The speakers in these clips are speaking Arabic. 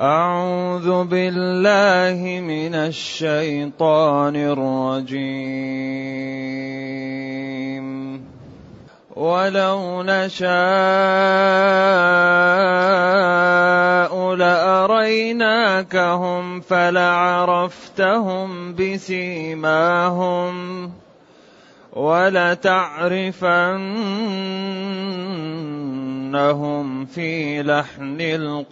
أعوذ بالله من الشيطان الرجيم. ولو نشاء لأريناكهم فلعرفتهم بسيماهم ولتعرفنهم في لحن القول.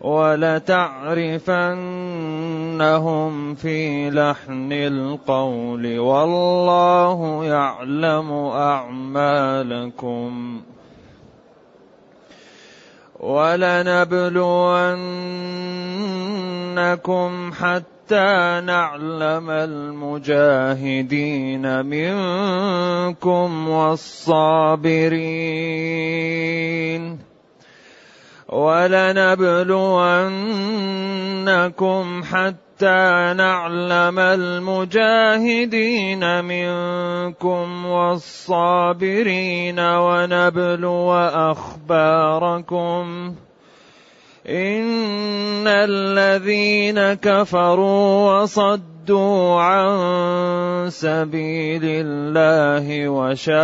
ولتعرفنهم في لحن القول. والله يعلم أعمالكم. ولنبلونكم حتى حتى نعلم المجاهدين منكم والصابرين. ولنبلونكم حتى نعلم المجاهدين منكم والصابرين ونبلو أخباركم. ان الذين كفروا وصدوا عن سبيل الله وشاقوا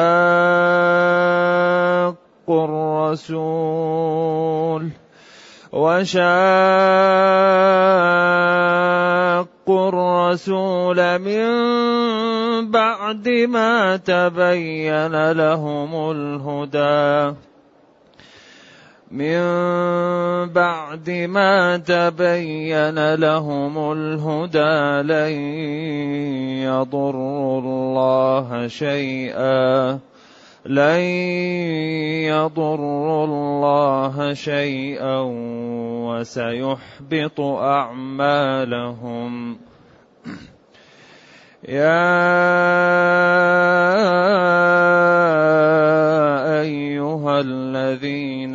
الرسول وشاقوا الرسول من بعد ما تبين لهم الهدى من بعد ما تبين لهم الهدى لن يضروا الله شيئا. لن يضروا الله شيئا وسيحبط أعمالهم. يا أيها الذين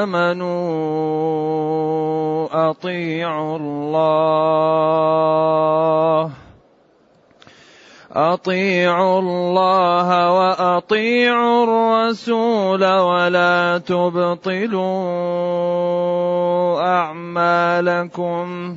آمنوا أطيعوا الله. أطيعوا الله وأطيعوا الرسول ولا تبطلوا أعمالكم.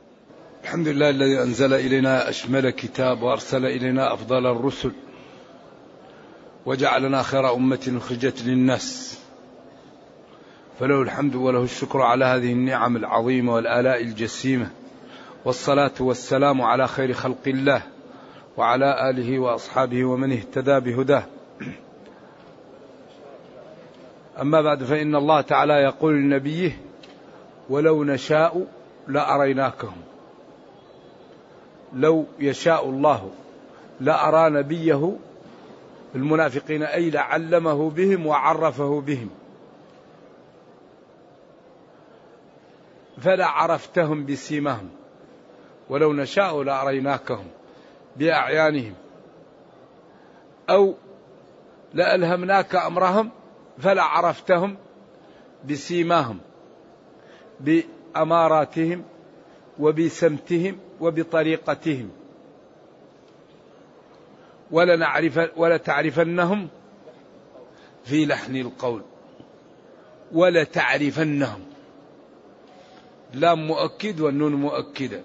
الحمد لله الذي أنزل إلينا أشمل كتاب وأرسل إلينا أفضل الرسل وجعلنا خير أمة أخرجت للناس. فله الحمد وله الشكر على هذه النعم العظيمة والآلاء الجسيمة والصلاة والسلام على خير خلق الله وعلى آله وأصحابه ومن اهتدى بهداه. أما بعد فإن الله تعالى يقول لنبيه ولو نشاء لأريناكهم. لو يشاء الله لأرى نبيه المنافقين أي لعلمه بهم وعرفه بهم. فلا عرفتهم بسيمهم ولو نشاء لأريناكهم بأعيانهم أو لألهمناك أمرهم فلا عرفتهم بسيماهم بأماراتهم وبسمتهم وبطريقتهم. ولنعرف ولتعرفنهم في لحن القول. ولتعرفنهم لام مؤكد والنون مؤكدة.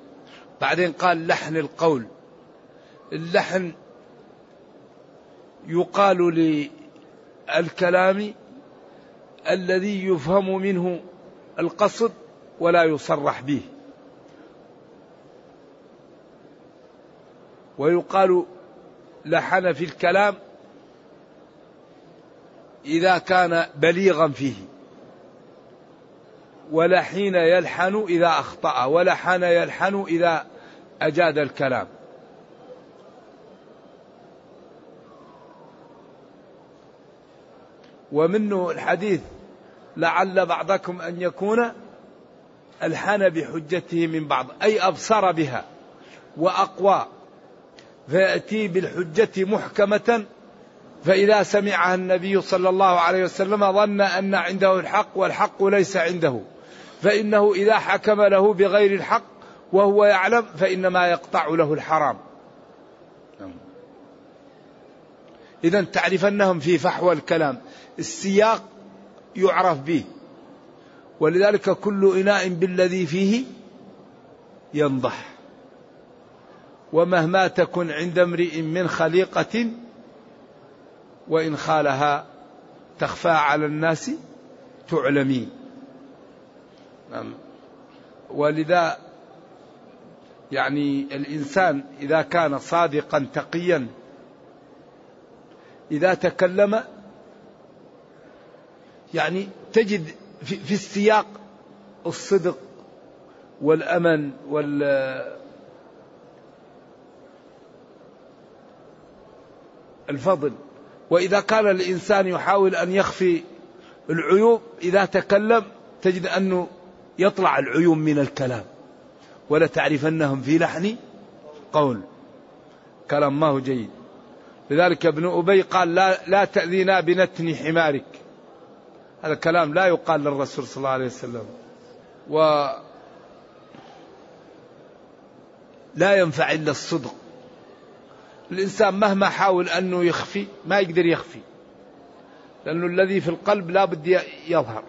بعدين قال لحن القول. اللحن يقال للكلام الذي يفهم منه القصد ولا يصرح به. ويقال لحن في الكلام إذا كان بليغا فيه ولحين يلحن إذا أخطأ ولحن يلحن إذا أجاد الكلام. ومنه الحديث لعل بعضكم أن يكون ألحن بحجته من بعض أي أبصر بها وأقوى. فيأتي بالحجة محكمة. فإذا سمعها النبي صلى الله عليه وسلم ظن أن عنده الحق والحق ليس عنده. فإنه إذا حكم له بغير الحق وهو يعلم فإنما يقطع له الحرام. إذا تعرفنهم في فحوى الكلام. السياق يعرف به. ولذلك كل إناء بالذي فيه ينضح. ومهما تكن عند امرئ من خليقة وإن خالها تخفى على الناس تعلمي نعم. ولذا يعني الإنسان إذا كان صادقا تقيا إذا تكلم يعني تجد في السياق الصدق والأمن وال الفضل. وإذا كان الإنسان يحاول أن يخفي العيوب إذا تكلم تجد أنه يطلع العيوب من الكلام. ولا تعرفنهم في لحن قول. كلام ما هو جيد. لذلك ابن أبي قال لا, لا تأذينا بنتن حمارك. هذا كلام لا يقال للرسول صلى الله عليه وسلم. و لا ينفع إلا الصدق. الإنسان مهما حاول أنه يخفي ما يقدر يخفي. لأنه الذي في القلب لا بد يظهر.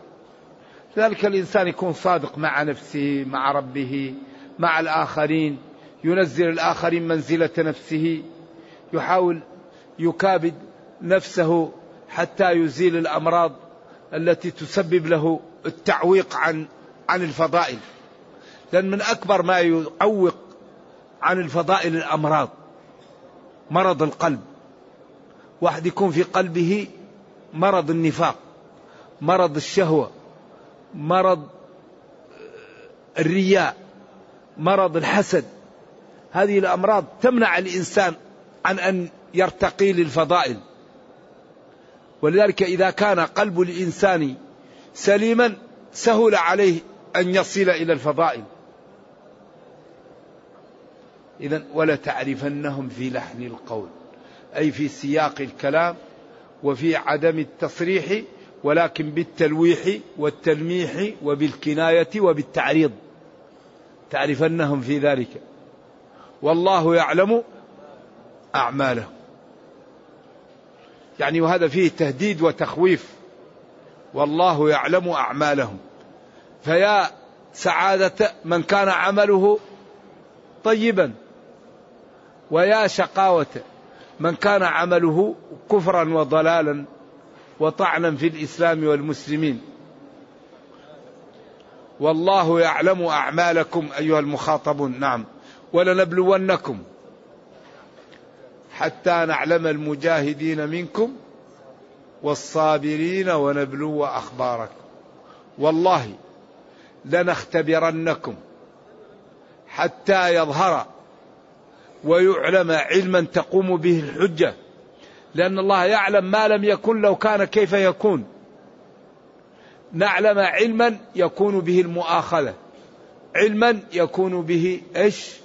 لذلك الإنسان يكون صادق مع نفسه مع ربه مع الآخرين ينزل الآخرين منزلة نفسه يحاول يكابد نفسه حتى يزيل الأمراض التي تسبب له التعويق عن عن الفضائل. لأن من أكبر ما يعوق عن الفضائل الأمراض. مرض القلب. واحد يكون في قلبه مرض النفاق مرض الشهوة مرض الرياء مرض الحسد. هذه الأمراض تمنع الإنسان عن أن يرتقي للفضائل. ولذلك إذا كان قلب الإنسان سليما سهل عليه أن يصل إلى الفضائل. إذا ولا تعرفنهم في لحن القول أي في سياق الكلام وفي عدم التصريح ولكن بالتلويح والتلميح وبالكناية وبالتعريض. تعرفنهم في ذلك. والله يعلم أعمالهم. يعني وهذا فيه تهديد وتخويف. والله يعلم أعمالهم. فيا سعادة من كان عمله طيبا. ويا شقاوة من كان عمله كفرا وضلالا وطعنا في الإسلام والمسلمين. والله يعلم أعمالكم أيها المخاطبون. نعم. ولنبلونكم حتى نعلم المجاهدين منكم والصابرين ونبلو أخباركم. والله لنختبرنكم حتى يظهر ويعلم علما تقوم به الحجة. لأن الله يعلم ما لم يكن لو كان كيف يكون. نعلم علما يكون به المؤاخذة. علما يكون به إيش؟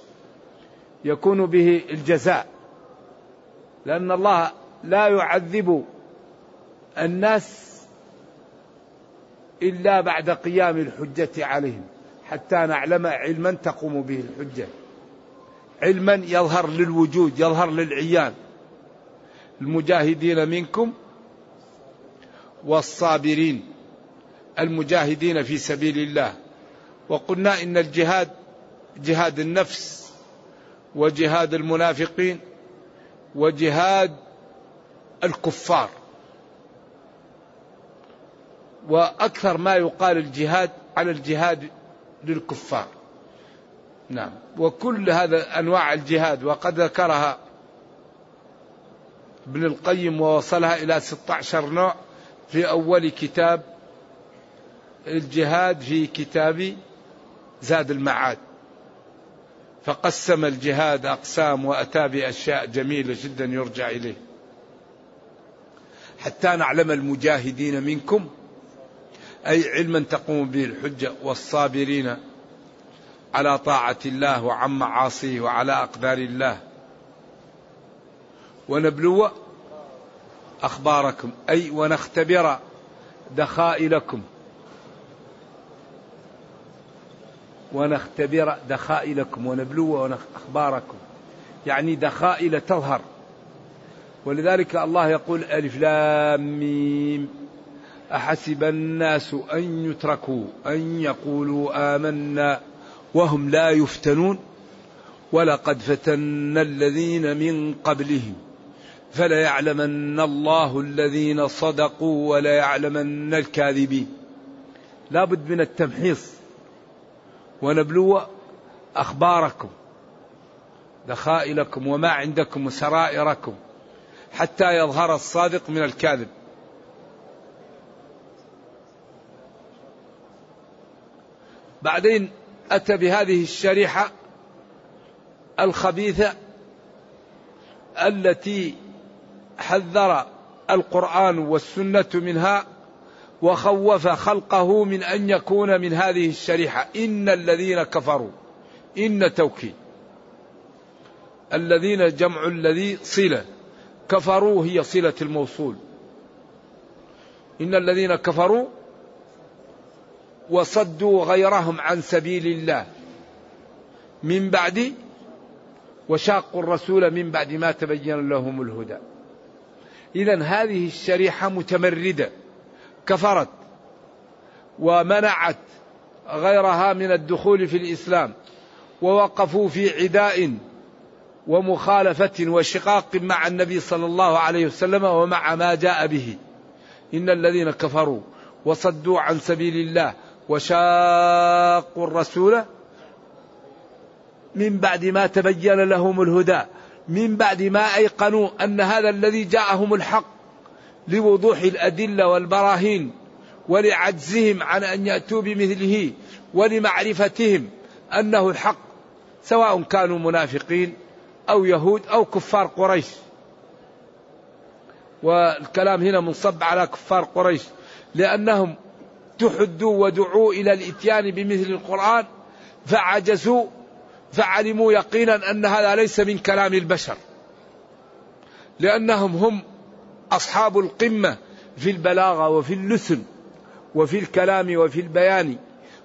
يكون به الجزاء. لأن الله لا يعذب الناس إلا بعد قيام الحجة عليهم. حتى نعلم علما تقوم به الحجة. علما يظهر للوجود يظهر للعيان. المجاهدين منكم والصابرين المجاهدين في سبيل الله. وقلنا إن الجهاد جهاد النفس وجهاد المنافقين وجهاد الكفار. وأكثر ما يقال الجهاد على الجهاد للكفار. نعم. وكل هذا أنواع الجهاد وقد ذكرها ابن القيم ووصلها إلى 16 نوع في أول كتاب الجهاد في كتاب زاد المعاد. فقسم الجهاد أقسام وأتى بأشياء جميلة جدا يرجع إليه. حتى نعلم المجاهدين منكم أي علما تقوم به الحجة والصابرين. على طاعة الله وعن معاصيه وعلى أقدار الله. ونبلو أخباركم أي ونختبر دخائلكم. ونختبر دخائلكم ونبلو أخباركم. يعني دخائل تظهر. ولذلك الله يقول ألف لام ميم. أحسب الناس أن يتركوا أن يقولوا آمنا. وهم لا يفتنون. ولقد فتنا الذين من قبلهم فليعلمن الله الذين صدقوا وليعلمن الكاذبين. لابد من التمحيص. ونبلو أخباركم دخائلكم وما عندكم وسرائركم حتى يظهر الصادق من الكاذب. بعدين أتى بهذه الشريحة الخبيثة التي حذر القرآن والسنة منها وخوف خلقه من أن يكون من هذه الشريحة. إن الذين كفروا إن توكيد. الذين جمع الذي صلة. كفروا هي صلة الموصول. إن الذين كفروا وصدوا غيرهم عن سبيل الله. من بعد وشاقوا الرسول من بعد ما تبين لهم الهدى. إذا هذه الشريحة متمردة كفرت ومنعت غيرها من الدخول في الإسلام ووقفوا في عداء ومخالفة وشقاق مع النبي صلى الله عليه وسلم ومع ما جاء به. إن الذين كفروا وصدوا عن سبيل الله وشاقوا الرسول من بعد ما تبين لهم الهدى من بعد ما أيقنوا أن هذا الذي جاءهم الحق لوضوح الأدلة والبراهين ولعجزهم عن أن يأتوا بمثله ولمعرفتهم أنه الحق سواء كانوا منافقين أو يهود أو كفار قريش. والكلام هنا منصب على كفار قريش لأنهم تحدوا ودعوا إلى الإتيان بمثل القرآن فعجزوا فعلموا يقينا أن هذا ليس من كلام البشر. لأنهم هم أصحاب القمة في البلاغة وفي اللسن وفي الكلام وفي البيان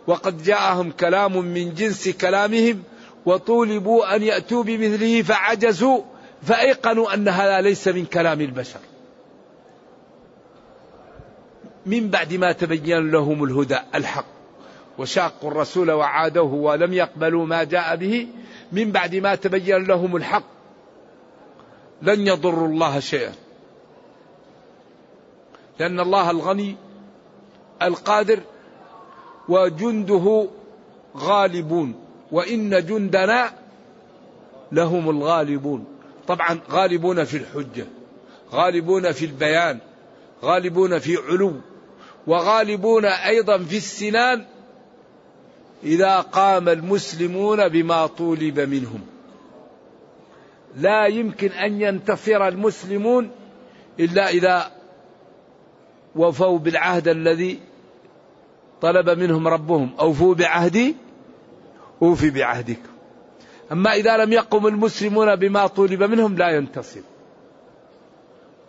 وقد جاءهم كلام من جنس كلامهم وطولبوا أن يأتوا بمثله فعجزوا فأيقنوا أن هذا ليس من كلام البشر. من بعد ما تبين لهم الهدى الحق. وشاقوا الرسول وعادوه ولم يقبلوا ما جاء به. من بعد ما تبين لهم الحق لن يضروا الله شيئا. لأن الله الغني القادر وجنده غالبون. وإن جندنا لهم الغالبون. طبعا غالبون في الحجة غالبون في البيان غالبون في علو. وغالبون أيضا في السنان إذا قام المسلمون بما طولب منهم. لا يمكن أن ينتصر المسلمون إلا إذا وفوا بالعهد الذي طلب منهم ربهم. أوفوا بعهدي أوفي بعهدكم أما إذا لم يقم المسلمون بما طولب منهم لا ينتصر.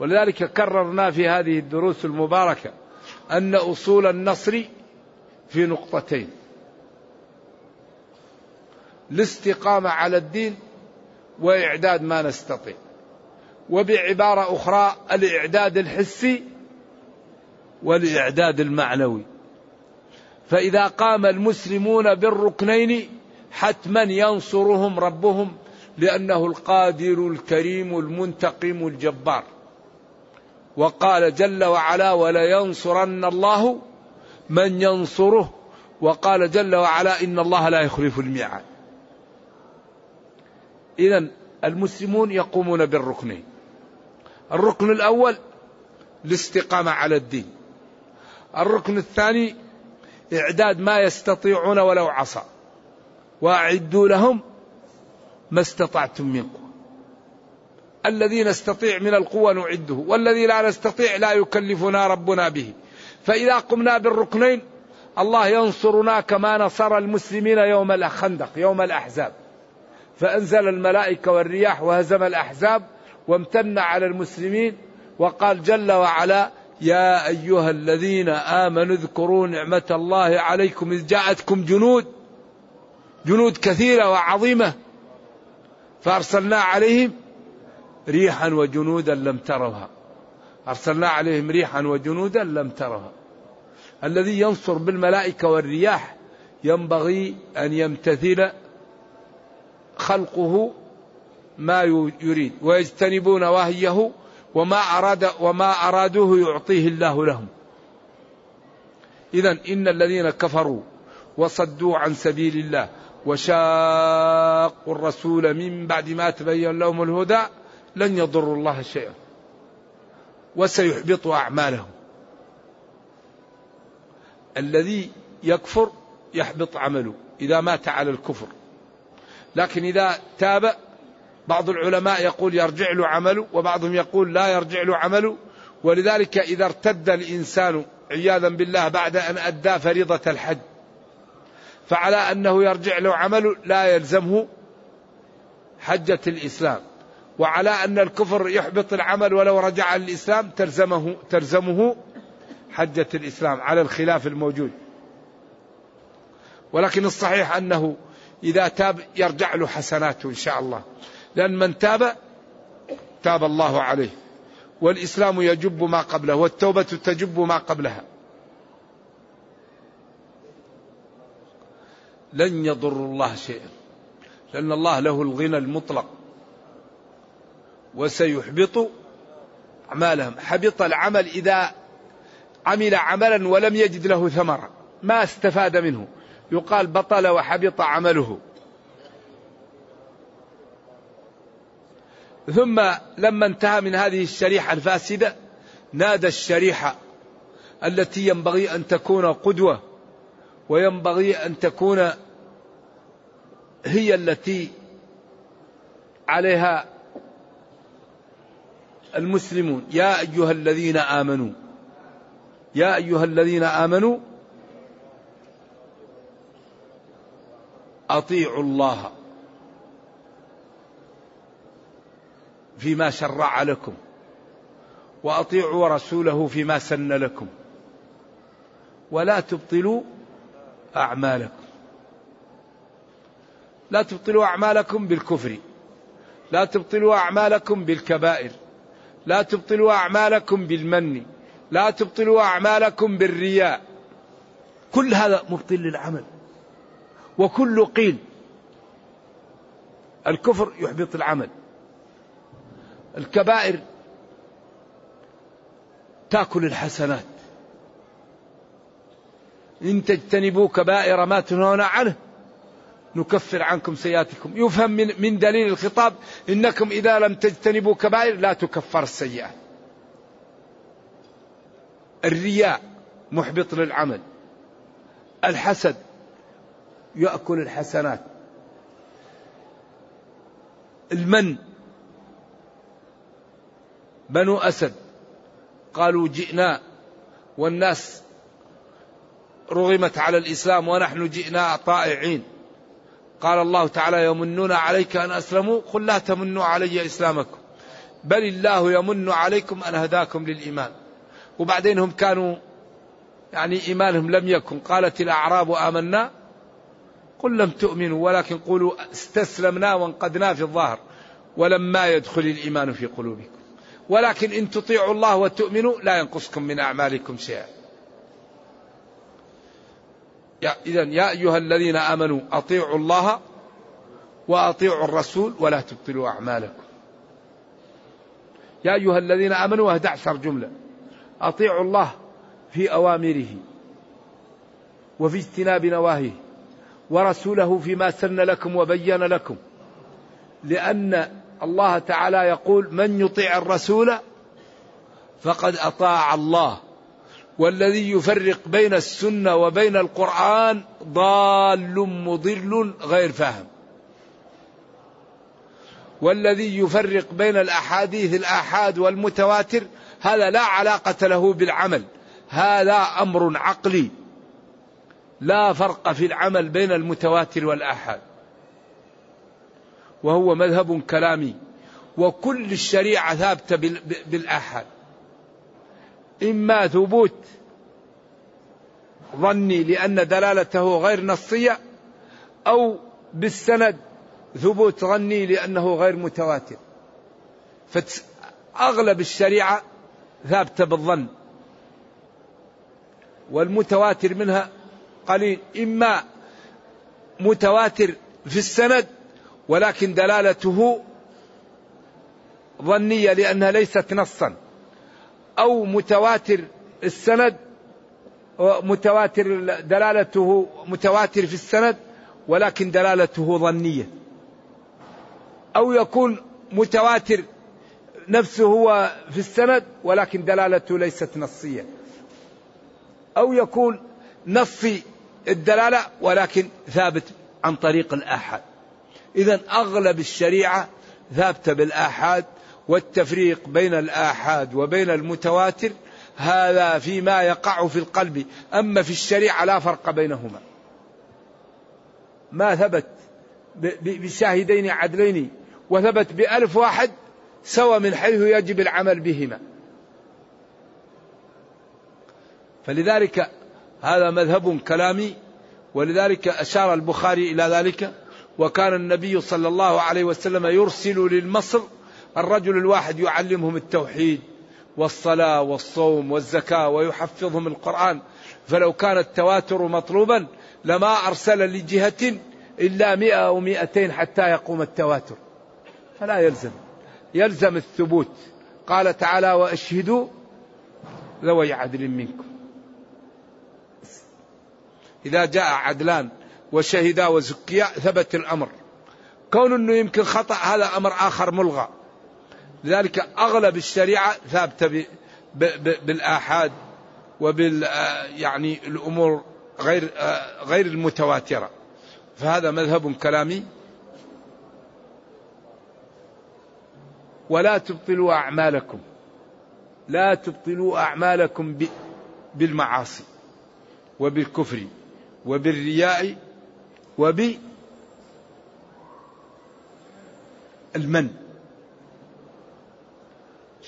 ولذلك كررنا في هذه الدروس المباركة أن أصول النصر في نقطتين. الاستقامة على الدين وإعداد ما نستطيع. وبعبارة أخرى الإعداد الحسي والإعداد المعنوي. فإذا قام المسلمون بالركنين حتما ينصرهم ربهم لأنه القادر الكريم المنتقم الجبار. وقال جل وعلا ولينصرن الله من ينصره. وقال جل وعلا إن الله لا يخلف الميعاد. إذا المسلمون يقومون بالركنين. الركن الأول الاستقامة على الدين. الركن الثاني إعداد ما يستطيعون ولو عصى وأعدوا لهم ما استطعتم من قوة. الذي نستطيع من القوة نعده والذي لا نستطيع لا يكلفنا ربنا به. فإذا قمنا بالركنين الله ينصرنا كما نصر المسلمين يوم الخندق يوم الأحزاب. فأنزل الملائكة والرياح وهزم الأحزاب وامتن على المسلمين وقال جل وعلا يا أيها الذين آمنوا اذكروا نعمة الله عليكم إذ جاءتكم جنود جنود كثيرة وعظيمة فأرسلنا عليهم ريحا وجنودا لم تروها أرسلنا عليهم ريحا وجنودا لم تروها الذي ينصر بالملائكة والرياح ينبغي أن يمتثل خلقه ما يريد. ويجتنبون وهيه وما أراد وما أرادوه يعطيه الله لهم. إذا إن الذين كفروا وصدوا عن سبيل الله وشاقوا الرسول من بعد ما تبين لهم الهدى لن يضروا الله شيئا. وسيحبط أعمالهم. الذي يكفر يحبط عمله إذا مات على الكفر. لكن إذا تاب بعض العلماء يقول يرجع له عمله وبعضهم يقول لا يرجع له عمله. ولذلك إذا ارتد الإنسان عياذا بالله بعد أن أدى فريضة الحج. فعلى أنه يرجع له عمله لا يلزمه حجة الإسلام. وعلى أن الكفر يحبط العمل ولو رجع الإسلام تلزمه تلزمه حجة الإسلام على الخلاف الموجود. ولكن الصحيح أنه إذا تاب يرجع له حسناته إن شاء الله. لأن من تاب تاب الله عليه. والإسلام يجب ما قبله والتوبة تجب ما قبلها. لن يضر الله شيئا. لأن الله له الغنى المطلق. وسيحبط أعمالهم. حبط العمل إذا عمل عملا ولم يجد له ثمرة ما استفاد منه. يقال بطل وحبط عمله. ثم لما انتهى من هذه الشريحة الفاسدة نادى الشريحة التي ينبغي أن تكون قدوة وينبغي أن تكون هي التي عليها المسلمون. يا أيها الذين آمنوا يا أيها الذين آمنوا أطيعوا الله فيما شرع لكم وأطيعوا رسوله فيما سن لكم ولا تبطلوا أعمالكم. لا تبطلوا أعمالكم بالكفر لا تبطلوا أعمالكم بالكبائر. لا تبطلوا أعمالكم بالمن لا تبطلوا أعمالكم بالرياء. كل هذا مبطل للعمل. وكل قيل الكفر يحبط العمل. الكبائر تأكل الحسنات. إن تجتنبوا كبائر ما تنهون عنه نكفر عنكم سيئاتكم. يفهم من, من دليل الخطاب إنكم إذا لم تجتنبوا كبائر لا تكفر السيئات الرياء محبط للعمل. الحسد يأكل الحسنات. المن بنو أسد قالوا جئنا والناس رغمت على الإسلام ونحن جئنا طائعين. قال الله تعالى يمنون عليك أن أسلموا قل لا تمنوا علي إسلامكم. بل الله يمن عليكم أن هداكم للإيمان. وبعدين هم كانوا يعني إيمانهم لم يكن. قالت الأعراب آمنا قل لم تؤمنوا ولكن قولوا استسلمنا وانقدنا في الظاهر ولما يدخل الإيمان في قلوبكم. ولكن إن تطيعوا الله وتؤمنوا لا ينقصكم من أعمالكم شيئا. إذا يا أيها الذين آمنوا أطيعوا الله وأطيعوا الرسول ولا تبطلوا أعمالكم. يا أيها الذين آمنوا 11 جملة. أطيعوا الله في أوامره وفي اجتناب نواهيه ورسوله فيما سن لكم وبين لكم. لأن الله تعالى يقول من يطيع الرسول فقد أطاع الله. والذي يفرق بين السنة وبين القرآن ضال مضل غير فاهم. والذي يفرق بين الأحاديث الآحاد والمتواتر هذا لا علاقة له بالعمل. هذا أمر عقلي. لا فرق في العمل بين المتواتر والآحاد. وهو مذهب كلامي. وكل الشريعة ثابتة بالآحاد. إما ثبوت ظني لأن دلالته غير نصية أو بالسند ثبوت ظني لأنه غير متواتر. فأغلب الشريعة ثابتة بالظن. والمتواتر منها قليل. إما متواتر في السند ولكن دلالته ظنية لأنها ليست نصا. أو متواتر السند متواتر دلالته متواتر في السند ولكن دلالته ظنية. أو يكون متواتر نفسه هو في السند ولكن دلالته ليست نصية. أو يكون نصي الدلالة ولكن ثابت عن طريق الآحاد. إذا أغلب الشريعة ثابتة بالآحاد والتفريق بين الآحاد وبين المتواتر هذا فيما يقع في القلب. أما في الشريعة لا فرق بينهما. ما ثبت بشاهدين عدلين وثبت بألف واحد سوى من حيث يجب العمل بهما. فلذلك هذا مذهب كلامي ولذلك أشار البخاري إلى ذلك. وكان النبي صلى الله عليه وسلم يرسل للمصر الرجل الواحد يعلمهم التوحيد والصلاة والصوم والزكاة ويحفظهم القرآن. فلو كان التواتر مطلوبا لما أرسل لجهة إلا مئة أو مئتين حتى يقوم التواتر. فلا يلزم. يلزم الثبوت. قال تعالى وأشهدوا ذوي عدل منكم. إذا جاء عدلان وشهدا وزكيا ثبت الأمر. كون أنه يمكن خطأ هذا أمر آخر ملغى. لذلك أغلب الشريعة ثابتة بالآحاد وبال يعني الأمور غير غير المتواترة. فهذا مذهب كلامي. ولا تبطلوا أعمالكم. لا تبطلوا أعمالكم بالمعاصي وبالكفر وبالرياء وبالمن.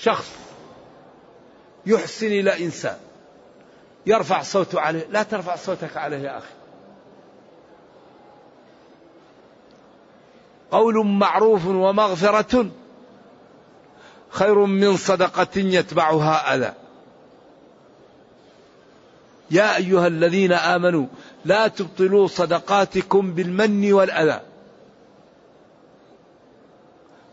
شخص يحسن إلى إنسان يرفع صوته عليه لا ترفع صوتك عليه يا أخي. قول معروف ومغفرة خير من صدقة يتبعها أذى. يا أيها الذين آمنوا لا تبطلوا صدقاتكم بالمن والأذى.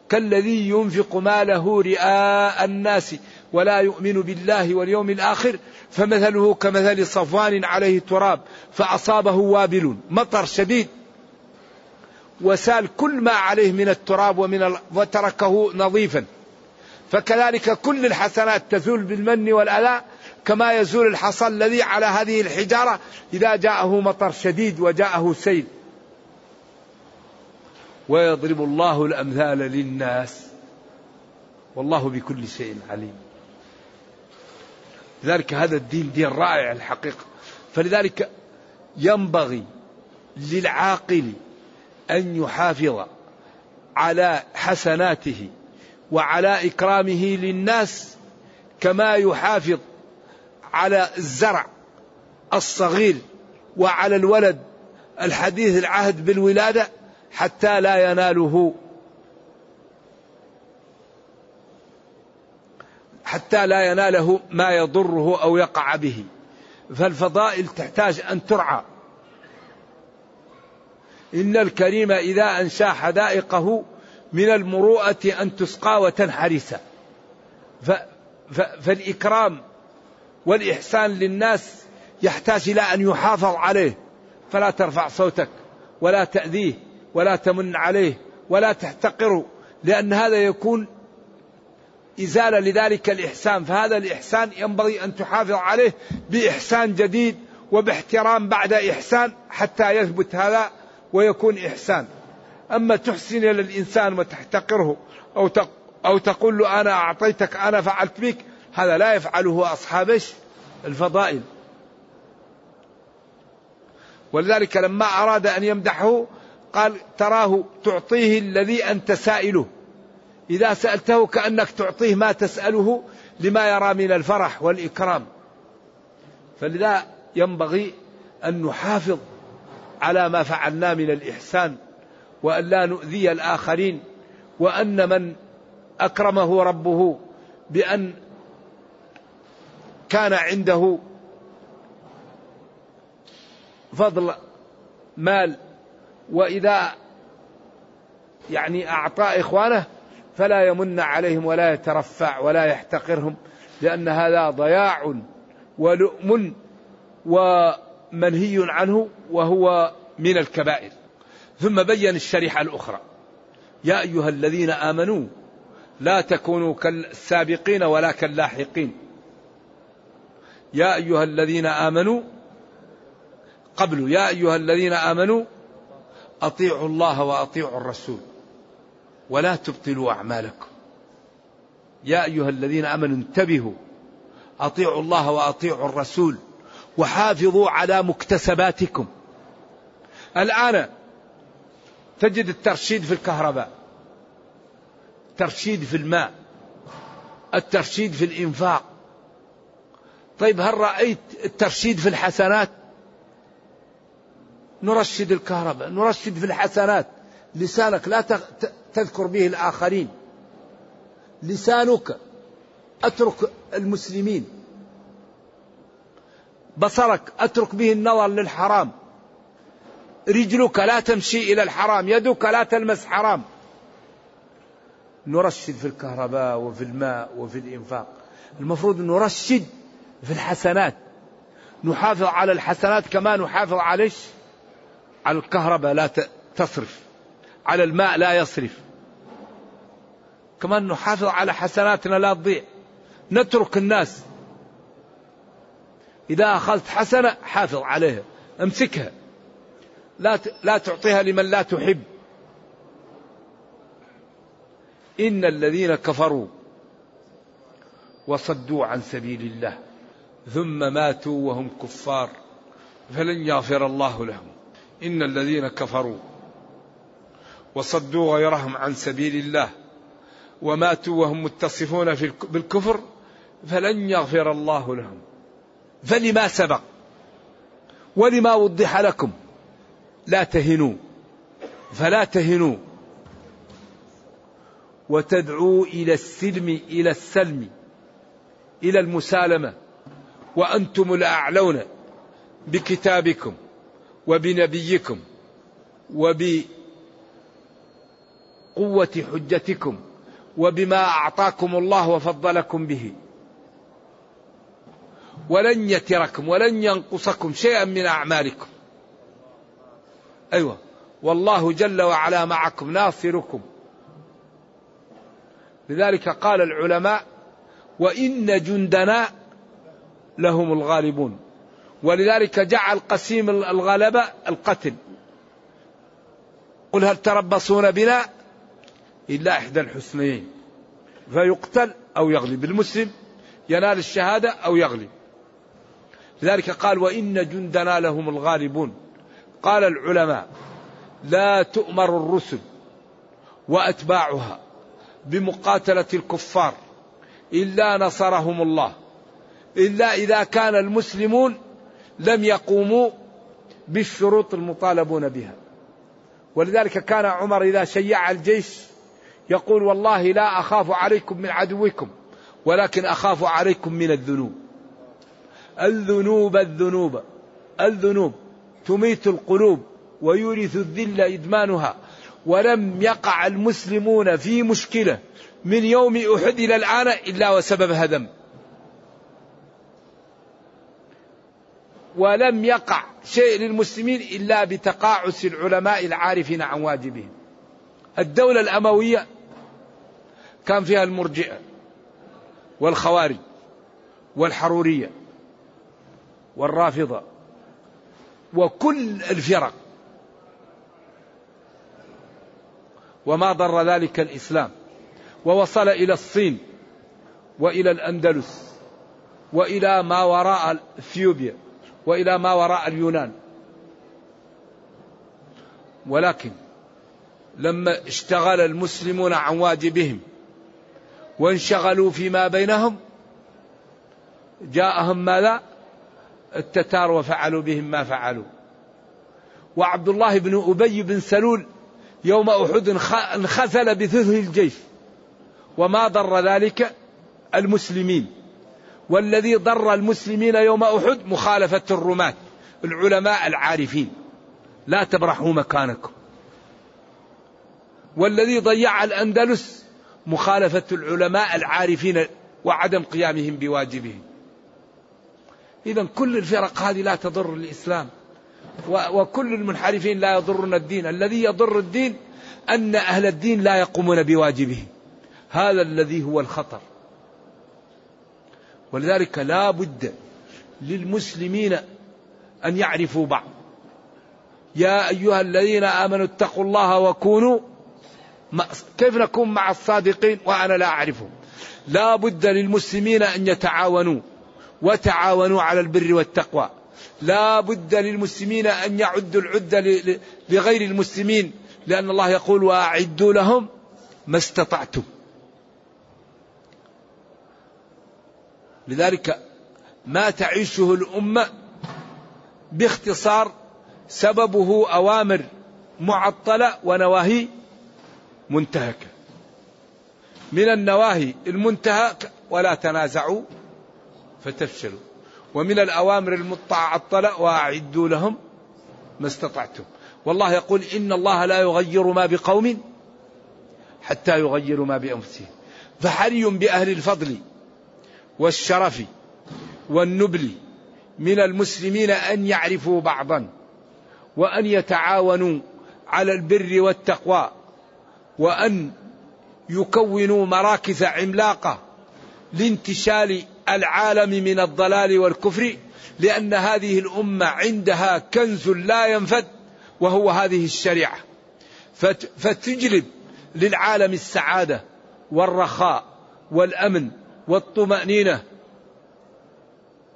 كالذي ينفق ماله رئاء الناس ولا يؤمن بالله واليوم الآخر فمثله كمثل صفوان عليه تراب فأصابه وابل مطر شديد وسال كل ما عليه من التراب ومن وتركه نظيفا. فكذلك كل الحسنات تزول بالمن والأذى كما يزول الحصى الذي على هذه الحجارة إذا جاءه مطر شديد وجاءه سيل. ويضرب الله الأمثال للناس. والله بكل شيء عليم. لذلك هذا الدين دين رائع الحقيقة. فلذلك ينبغي للعاقل أن يحافظ على حسناته وعلى إكرامه للناس كما يحافظ على الزرع الصغير وعلى الولد. الحديث العهد بالولادة حتى لا يناله. حتى لا يناله ما يضره أو يقع به. فالفضائل تحتاج أن ترعى. إن الكريم إذا أنشأ حدائقه من المروءة أن تسقى وتنحرس. فالإكرام والإحسان للناس يحتاج إلى أن يحافظ عليه. فلا ترفع صوتك ولا تأذيه. ولا تمن عليه ولا تحتقره لأن هذا يكون إزالة لذلك الإحسان. فهذا الإحسان ينبغي أن تحافظ عليه بإحسان جديد وباحترام بعد إحسان حتى يثبت هذا ويكون إحسان. أما تحسن إلى الإنسان وتحتقره أو أو تقول له أنا أعطيتك أنا فعلت بك هذا لا يفعله أصحاب الفضائل. ولذلك لما أراد أن يمدحه قال تراه تعطيه الذي أنت سائله. إذا سألته كأنك تعطيه ما تسأله لما يرى من الفرح والإكرام. فلذا ينبغي أن نحافظ على ما فعلنا من الإحسان وأن لا نؤذي الآخرين وأن من أكرمه ربه بأن كان عنده فضل مال وإذا يعني أعطى إخوانه فلا يمن عليهم ولا يترفع ولا يحتقرهم لأن هذا ضياع ولؤم ومنهي عنه وهو من الكبائر. ثم بين الشريحة الأخرى. يا أيها الذين آمنوا لا تكونوا كالسابقين ولا كاللاحقين. يا أيها الذين آمنوا قبل يا أيها الذين آمنوا أطيعوا الله وأطيعوا الرسول. ولا تبطلوا أعمالكم. يا أيها الذين آمنوا انتبهوا. أطيعوا الله وأطيعوا الرسول. وحافظوا على مكتسباتكم. الآن تجد الترشيد في الكهرباء. الترشيد في الماء. الترشيد في الإنفاق. طيب هل رأيت الترشيد في الحسنات؟ نرشد الكهرباء نرشد في الحسنات. لسانك لا تذكر به الآخرين. لسانك اترك المسلمين. بصرك اترك به النظر للحرام. رجلك لا تمشي إلى الحرام يدك لا تلمس حرام. نرشد في الكهرباء وفي الماء وفي الإنفاق. المفروض نرشد في الحسنات. نحافظ على الحسنات كما نحافظ على على الكهرباء لا تصرف. على الماء لا يصرف. كمان نحافظ على حسناتنا لا تضيع. نترك الناس. إذا أخذت حسنة حافظ عليها. امسكها. لا لا تعطيها لمن لا تحب. إن الذين كفروا وصدوا عن سبيل الله ثم ماتوا وهم كفار فلن يغفر الله لهم. إن الذين كفروا وصدوا غيرهم عن سبيل الله وماتوا وهم متصفون بالكفر فلن يغفر الله لهم. فلما سبق ولما وضح لكم لا تهنوا فلا تهنوا. وتدعوا إلى السلم إلى السلم إلى المسالمة. وأنتم الأعلون بكتابكم. وبنبيكم وبقوة حجتكم وبما أعطاكم الله وفضلكم به. ولن يتركم ولن ينقصكم شيئا من أعمالكم. أيوه والله جل وعلا معكم ناصركم. لذلك قال العلماء وإن جندنا لهم الغالبون. ولذلك جعل قسيم الغلبه القتل. قل هل تربصون بنا؟ إلا إحدى الحسنيين. فيقتل أو يغلب. المسلم ينال الشهادة أو يغلب. لذلك قال وإن جندنا لهم الغالبون. قال العلماء لا تؤمر الرسل وأتباعها بمقاتلة الكفار إلا نصرهم الله. إلا إذا كان المسلمون لم يقوموا بالشروط المطالبون بها. ولذلك كان عمر إذا شيع الجيش يقول والله لا أخاف عليكم من عدوكم ولكن أخاف عليكم من الذنوب. الذنوب الذنوب الذنوب تميت القلوب ويورث الذل إدمانها. ولم يقع المسلمون في مشكلة من يوم أحد إلى الآن إلا وسببها ذنب ولم يقع شيء للمسلمين إلا بتقاعس العلماء العارفين عن واجبهم. الدولة الأموية كان فيها المرجئة والخوارج والحرورية والرافضة وكل الفرق. وما ضر ذلك الإسلام. ووصل إلى الصين وإلى الأندلس وإلى ما وراء اثيوبيا وإلى ما وراء اليونان. ولكن لما اشتغل المسلمون عن واجبهم وانشغلوا فيما بينهم جاءهم ماذا؟ التتار وفعلوا بهم ما فعلوا. وعبد الله بن أبي بن سلول يوم أحد انخزل بثلث الجيش وما ضر ذلك المسلمين. والذي ضر المسلمين يوم أحد مخالفة الرماة العلماء العارفين. لا تبرحوا مكانكم. والذي ضيع الأندلس مخالفة العلماء العارفين وعدم قيامهم بواجبهم. إذا كل الفرق هذه لا تضر الإسلام وكل المنحرفين لا يضرون الدين. الذي يضر الدين أن أهل الدين لا يقومون بواجبهم. هذا الذي هو الخطر. ولذلك لا بد للمسلمين أن يعرفوا بعض. يا أيها الذين آمنوا اتقوا الله وكونوا كيف نكون مع الصادقين وأنا لا أعرفهم. لا بد للمسلمين أن يتعاونوا وتعاونوا على البر والتقوى. لا بد للمسلمين أن يعدوا العدة لغير المسلمين لأن الله يقول وأعدوا لهم ما استطعتم. لذلك ما تعيشه الأمة باختصار سببه أوامر معطلة ونواهي منتهكة. من النواهي المنتهك ولا تنازعوا فتفشلوا. ومن الأوامر المعطلة وأعدوا لهم ما استطعتم. والله يقول إن الله لا يغير ما بقوم حتى يغيروا ما بأنفسهم. فحري بأهل الفضل والشرف والنبل من المسلمين أن يعرفوا بعضا وأن يتعاونوا على البر والتقوى وأن يكونوا مراكز عملاقة لانتشال العالم من الضلال والكفر لأن هذه الأمة عندها كنز لا ينفد وهو هذه الشريعة. فتجلب للعالم السعادة والرخاء والأمن والطمأنينة.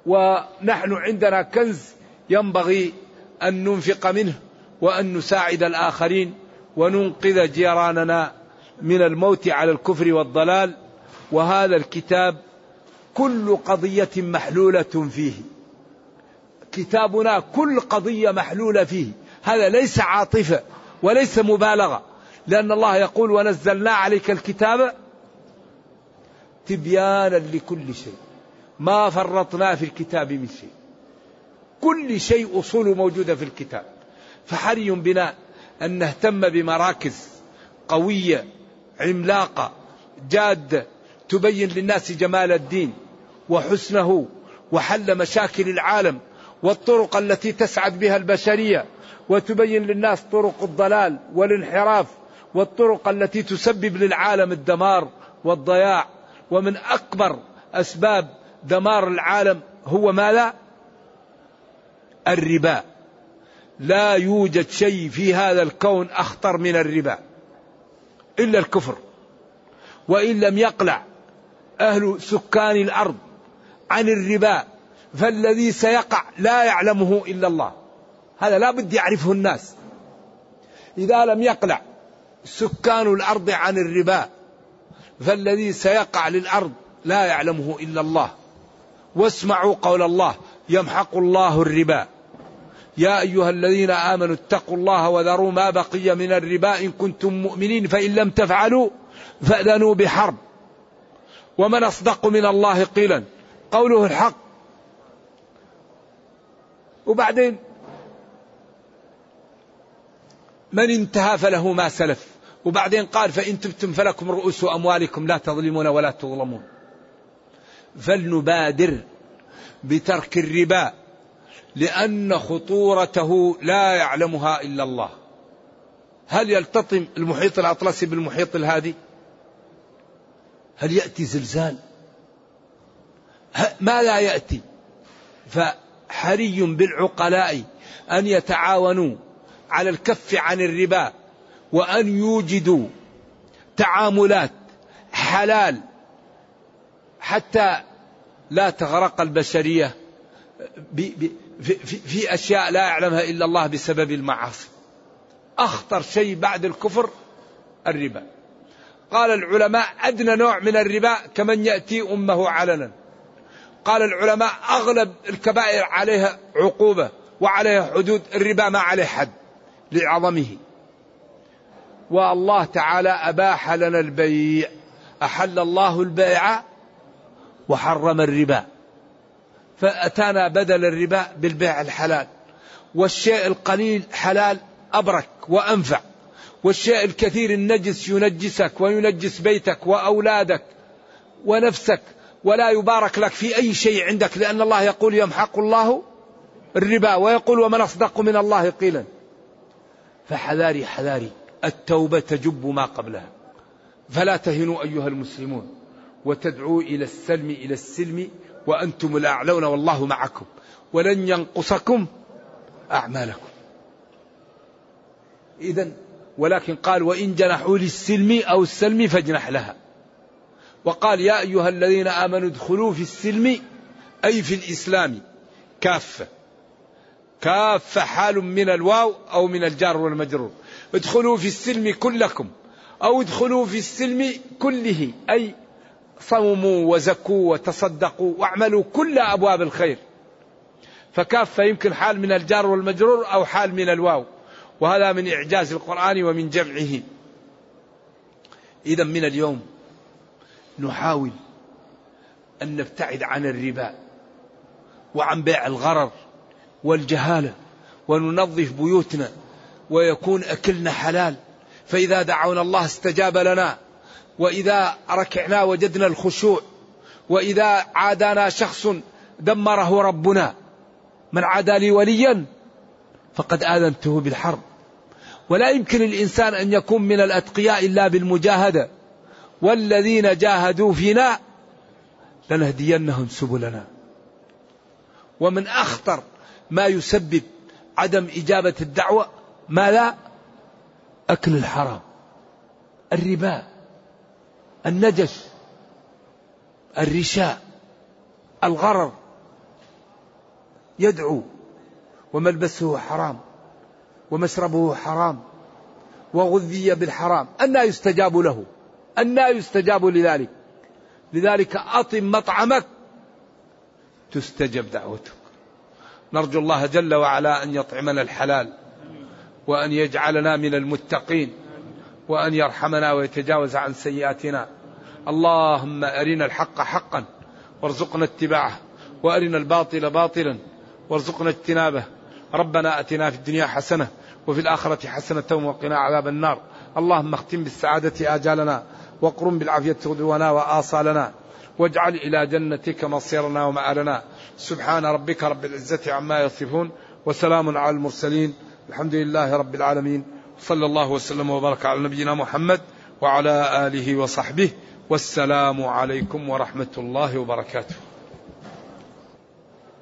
ونحن عندنا كنز ينبغي أن ننفق منه وأن نساعد الآخرين وننقذ جيراننا من الموت على الكفر والضلال. وهذا الكتاب كل قضية محلولة فيه. كتابنا كل قضية محلولة فيه. هذا ليس عاطفة وليس مبالغة. لأن الله يقول ونزلنا عليك الكتاب تبيانا لكل شيء. ما فرطنا في الكتاب من شيء. كل شيء أصول موجودة في الكتاب. فحري بنا أن نهتم بمراكز قوية عملاقة جادة تبين للناس جمال الدين وحسنه وحل مشاكل العالم والطرق التي تسعد بها البشرية وتبين للناس طرق الضلال والانحراف والطرق التي تسبب للعالم الدمار والضياع. ومن أكبر أسباب دمار العالم هو ماذا؟ الربا. لا يوجد شيء في هذا الكون أخطر من الربا إلا الكفر. وإن لم يقلع أهل سكان الأرض عن الربا فالذي سيقع لا يعلمه إلا الله. هذا لا بد يعرفه الناس. إذا لم يقلع سكان الأرض عن الربا فالذي سيقع للأرض لا يعلمه إلا الله. واسمعوا قول الله يمحق الله الربا. يا أيها الذين آمنوا اتقوا الله وذروا ما بقي من الربا إن كنتم مؤمنين فإن لم تفعلوا فأذنوا بحرب. ومن أصدق من الله قيلا. قوله الحق. وبعدين من انتهى فله ما سلف. وبعدين قال فإن تبتم فلكم رؤوس أموالكم لا تظلمون ولا تظلمون. فلنبادر بترك الربا لأن خطورته لا يعلمها إلا الله. هل يلتطم المحيط الأطلسي بالمحيط الهادي؟ هل يأتي زلزال؟ ما لا يأتي. فحري بالعقلاء أن يتعاونوا على الكف عن الربا وأن يوجدوا تعاملات حلال حتى لا تغرق البشرية في, أشياء لا يعلمها إلا الله بسبب المعاصي. أخطر شيء بعد الكفر الربا. قال العلماء أدنى نوع من الربا كمن يأتي أمه علنا. قال العلماء أغلب الكبائر عليها عقوبة وعليها حدود الربا ما عليه حد لعظمه. والله تعالى أباح لنا البيع. أحل الله البيع وحرم الربا. فأتانا بدل الربا بالبيع الحلال. والشيء القليل حلال أبرك وأنفع. والشيء الكثير النجس ينجسك وينجس بيتك وأولادك ونفسك. ولا يبارك لك في أي شيء عندك لأن الله يقول يمحق الله الربا ويقول ومن أصدق من الله قيلا. فحذاري حذاري. التوبة تجب ما قبلها. فلا تهنوا أيها المسلمون وتدعوا إلى السلم إلى السلم وأنتم الأعلون والله معكم. ولن ينقصكم أعمالكم. إذا ولكن قال وإن جنحوا للسلم أو السلم فاجنح لها. وقال يا أيها الذين آمنوا ادخلوا في السلم أي في الإسلام كافة. كافة حال من الواو أو من الجار والمجرور. ادخلوا في السلم كلكم أو ادخلوا في السلم كله أي صوموا وزكوا وتصدقوا واعملوا كل أبواب الخير. فكافة يمكن حال من الجار والمجرور أو حال من الواو. وهذا من إعجاز القرآن ومن جمعه. إذا من اليوم نحاول أن نبتعد عن الربا وعن بيع الغرر والجهالة وننظف بيوتنا ويكون أكلنا حلال. فإذا دعونا الله استجاب لنا. وإذا ركعنا وجدنا الخشوع. وإذا عادانا شخص دمره ربنا. من عادى لي وليا فقد آذنته بالحرب. ولا يمكن الإنسان أن يكون من الأتقياء إلا بالمجاهدة. والذين جاهدوا فينا لنهدينهم سبلنا. ومن أخطر ما يسبب عدم إجابة الدعوة ما لا؟ أكل الحرام الربا النجش الرشاء الغرر يدعو وملبسه حرام ومشربه حرام وغذي بالحرام أنا يستجاب له أنا يستجاب لذلك. لذلك أطم مطعمك تستجب دعوتك. نرجو الله جل وعلا أن يطعمنا الحلال. وأن يجعلنا من المتقين وأن يرحمنا ويتجاوز عن سيئاتنا. اللهم أرنا الحق حقا وارزقنا اتباعه وأرنا الباطل باطلا وارزقنا اجتنابه. ربنا أتنا في الدنيا حسنة وفي الآخرة حسنة وقنا عذاب النار. اللهم اختم بالسعادة آجالنا وقرم بالعافية غدونا وآصالنا. واجعل إلى جنتك مصيرنا ومآلنا. سبحان ربك رب العزة عما يصفون وسلام على المرسلين. الحمد لله رب العالمين صلى الله وسلم وبارك على نبينا محمد وعلى آله وصحبه والسلام عليكم ورحمة الله وبركاته.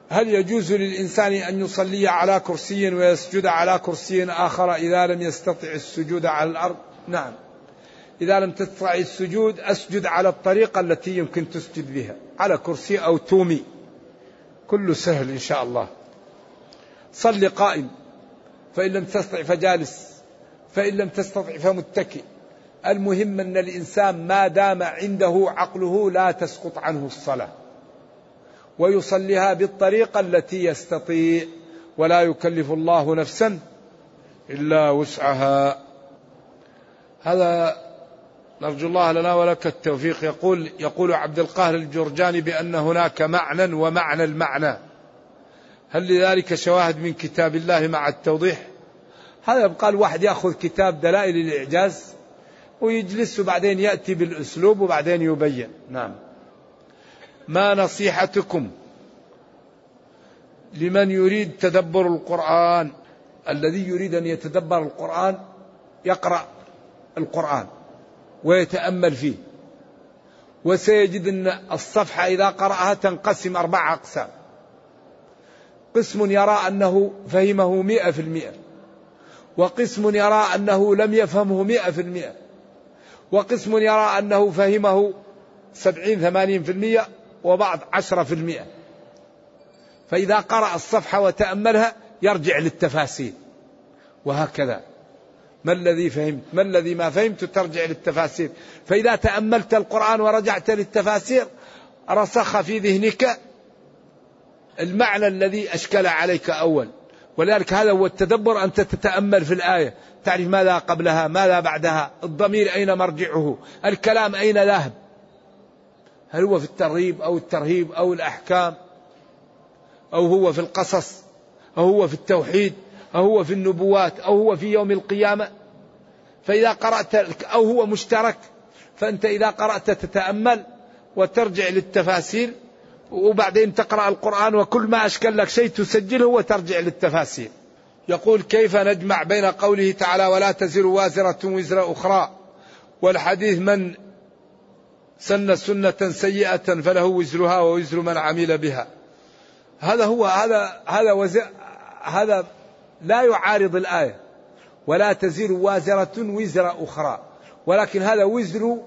هل يجوز للإنسان أن يصلي على كرسي ويسجد على كرسي آخر إذا لم يستطع السجود على الأرض؟ نعم. إذا لم تستطع السجود أسجد على الطريقة التي يمكن تسجد بها على كرسي أو تومي. كله سهل إن شاء الله. صل قائم. فإن لم تستطع فجالس فإن لم تستطع فمتكئ. المهم أن الإنسان ما دام عنده عقله لا تسقط عنه الصلاة ويصليها بالطريقة التي يستطيع ولا يكلف الله نفسا إلا وسعها. هذا نرجو الله لنا ولك التوفيق. يقول يقول عبد القاهر الجرجاني بأن هناك معنى ومعنى المعنى. هل لذلك شواهد من كتاب الله مع التوضيح؟ هذا يبقى الواحد يأخذ كتاب دلائل الإعجاز ويجلس وبعدين يأتي بالأسلوب وبعدين يبين. نعم. ما نصيحتكم لمن يريد تدبر القرآن؟ الذي يريد أن يتدبر القرآن يقرأ القرآن ويتأمل فيه. وسيجد أن الصفحة إذا قرأها تنقسم أربع أقسام. قسم يرى أنه فهمه مئة في المئة وقسم يرى أنه لم يفهمه مئة في المئة وقسم يرى أنه فهمه سبعين ثمانين في المئة وبعض عشرة في المئة. فإذا قرأ الصفحة وتأملها يرجع للتفاسير. وهكذا. ما الذي فهمت ما الذي ما فهمت ترجع للتفاسير. فإذا تأملت القرآن ورجعت للتفاسير رسخ في ذهنك المعنى الذي أشكل عليك أول. ولذلك هذا هو التدبر أنت تتأمل في الآية. تعرف ماذا قبلها ماذا بعدها الضمير أين مرجعه الكلام أين ذاهب. هل هو في الترغيب أو الترهيب أو الأحكام؟ أو هو في القصص؟ أو هو في التوحيد؟ أو هو في النبوات؟ أو هو في يوم القيامة؟ فإذا قرأت أو هو مشترك فأنت إذا قرأت تتأمل وترجع للتفاسير وبعدين تقرأ القرآن وكل ما أشكل لك شيء تسجله وترجع للتفاسير. يقول كيف نجمع بين قوله تعالى ولا تزر وازرة وزر أخرى؟ والحديث من سن سنة سيئة فله وزرها ووزر من عمل بها. هذا هو هذا هذا وزر هذا لا يعارض الآية. ولا تزر وازرة وزر أخرى. ولكن هذا وزر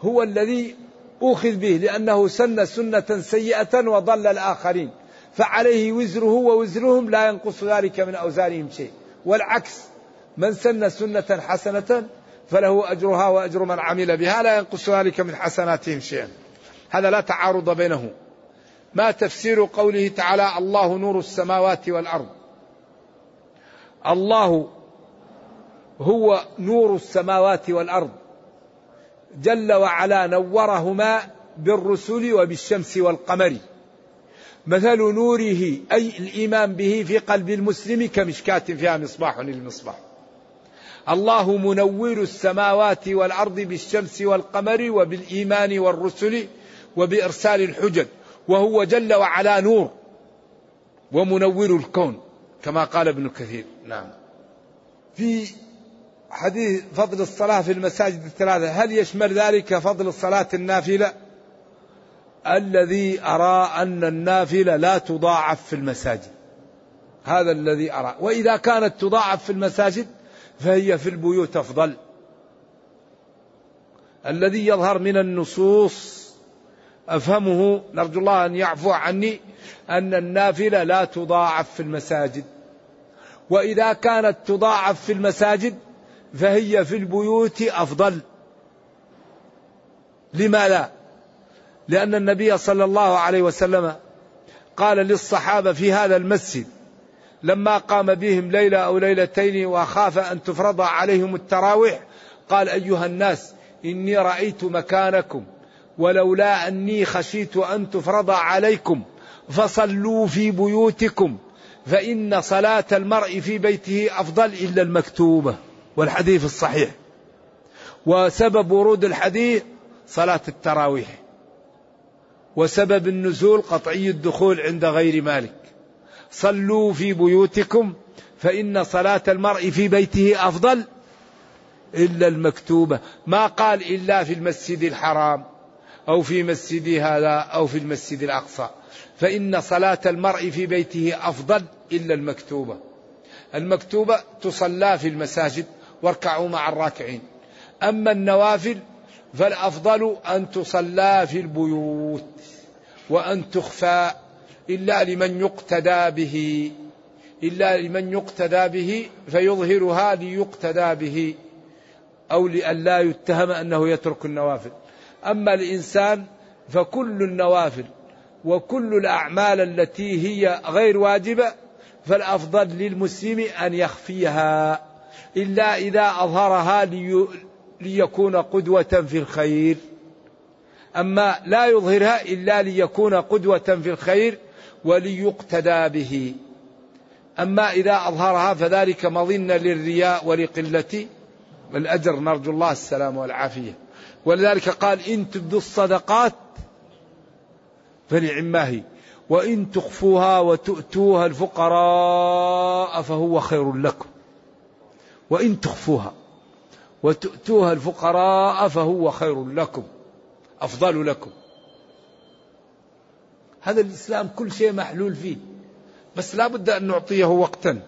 هو الذي أخذ به لأنه سن سنة سيئة وضل الآخرين. فعليه وزره ووزرهم لا ينقص ذلك من أوزارهم شيء. والعكس من سن سنة حسنة فله أجرها وأجر من عمل بها لا ينقص ذلك من حسناتهم شيئا. هذا لا تعارض بينه. ما تفسير قوله تعالى الله نور السماوات والأرض. الله هو نور السماوات والأرض. جل وعلا نورهما بالرسل وبالشمس والقمر. مثل نوره أي الإيمان به في قلب المسلم كمشكاة فيها مصباح للمصباح. الله منور السماوات والأرض بالشمس والقمر وبالإيمان والرسل وبإرسال الحجج وهو جل وعلا نور ومنور الكون كما قال ابن كثير. نعم. في حديث فضل الصلاة في المساجد الثلاثة. هل يشمل ذلك فضل الصلاة النافلة؟ الذي أرى أن النافلة لا تضاعف في المساجد. هذا الذي أرى. وإذا كانت تضاعف في المساجد فهي في البيوت أفضل. الذي يظهر من النصوص أفهمه نرجو الله أن يعفو عني أن النافلة لا تضاعف في المساجد. وإذا كانت تضاعف في المساجد فهي في البيوت أفضل. لما لا؟ لأن النبي صلى الله عليه وسلم قال للصحابة في هذا المسجد لما قام بهم ليلة أو ليلتين وخاف أن تفرض عليهم التراويح قال أيها الناس إني رأيت مكانكم ولولا أني خشيت أن تفرض عليكم فصلوا في بيوتكم فإن صلاة المرء في بيته أفضل إلا المكتوبة. والحديث الصحيح. وسبب ورود الحديث صلاة التراويح. وسبب النزول قطعي الدخول عند غير مالك. صلوا في بيوتكم فإن صلاة المرء في بيته أفضل إلا المكتوبة. ما قال إلا في المسجد الحرام أو في مسجد هذا أو في المسجد الأقصى. فإن صلاة المرء في بيته أفضل إلا المكتوبة. المكتوبة تصلى في المساجد. واركعوا مع الراكعين. أما النوافل فالأفضل أن تصلى في البيوت وأن تخفى إلا لمن يقتدى به إلا لمن يقتدى به فيظهرها ليقتدى به أو لئلا يتهم أنه يترك النوافل. أما الإنسان فكل النوافل وكل الأعمال التي هي غير واجبة فالأفضل للمسلم أن يخفيها. إلا إذا أظهرها لي ليكون قدوة في الخير. أما لا يظهرها إلا ليكون قدوة في الخير وليقتدى به. أما إذا أظهرها فذلك مظنة للرياء ولقلة الأجر. نرجو الله السلام والعافية. ولذلك قال إن تبدوا الصدقات فنعما هي. وإن تخفوها وتؤتوها الفقراء فهو خير لكم. وإن تخفوها وتؤتوها الفقراء فهو خير لكم أفضل لكم. هذا الإسلام كل شيء محلول فيه بس لا بد أن نعطيه وقتا.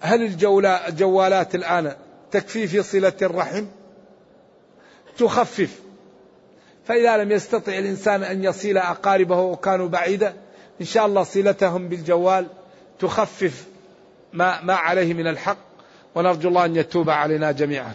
هل الجوالات الآن تكفي في صلة الرحم؟ تخفف. فإذا لم يستطع الإنسان أن يصل أقاربه وكانوا بعيدة إن شاء الله صلتهم بالجوال تخفف. ما, ما عليه من الحق ونرجو الله أن يتوب علينا جميعا.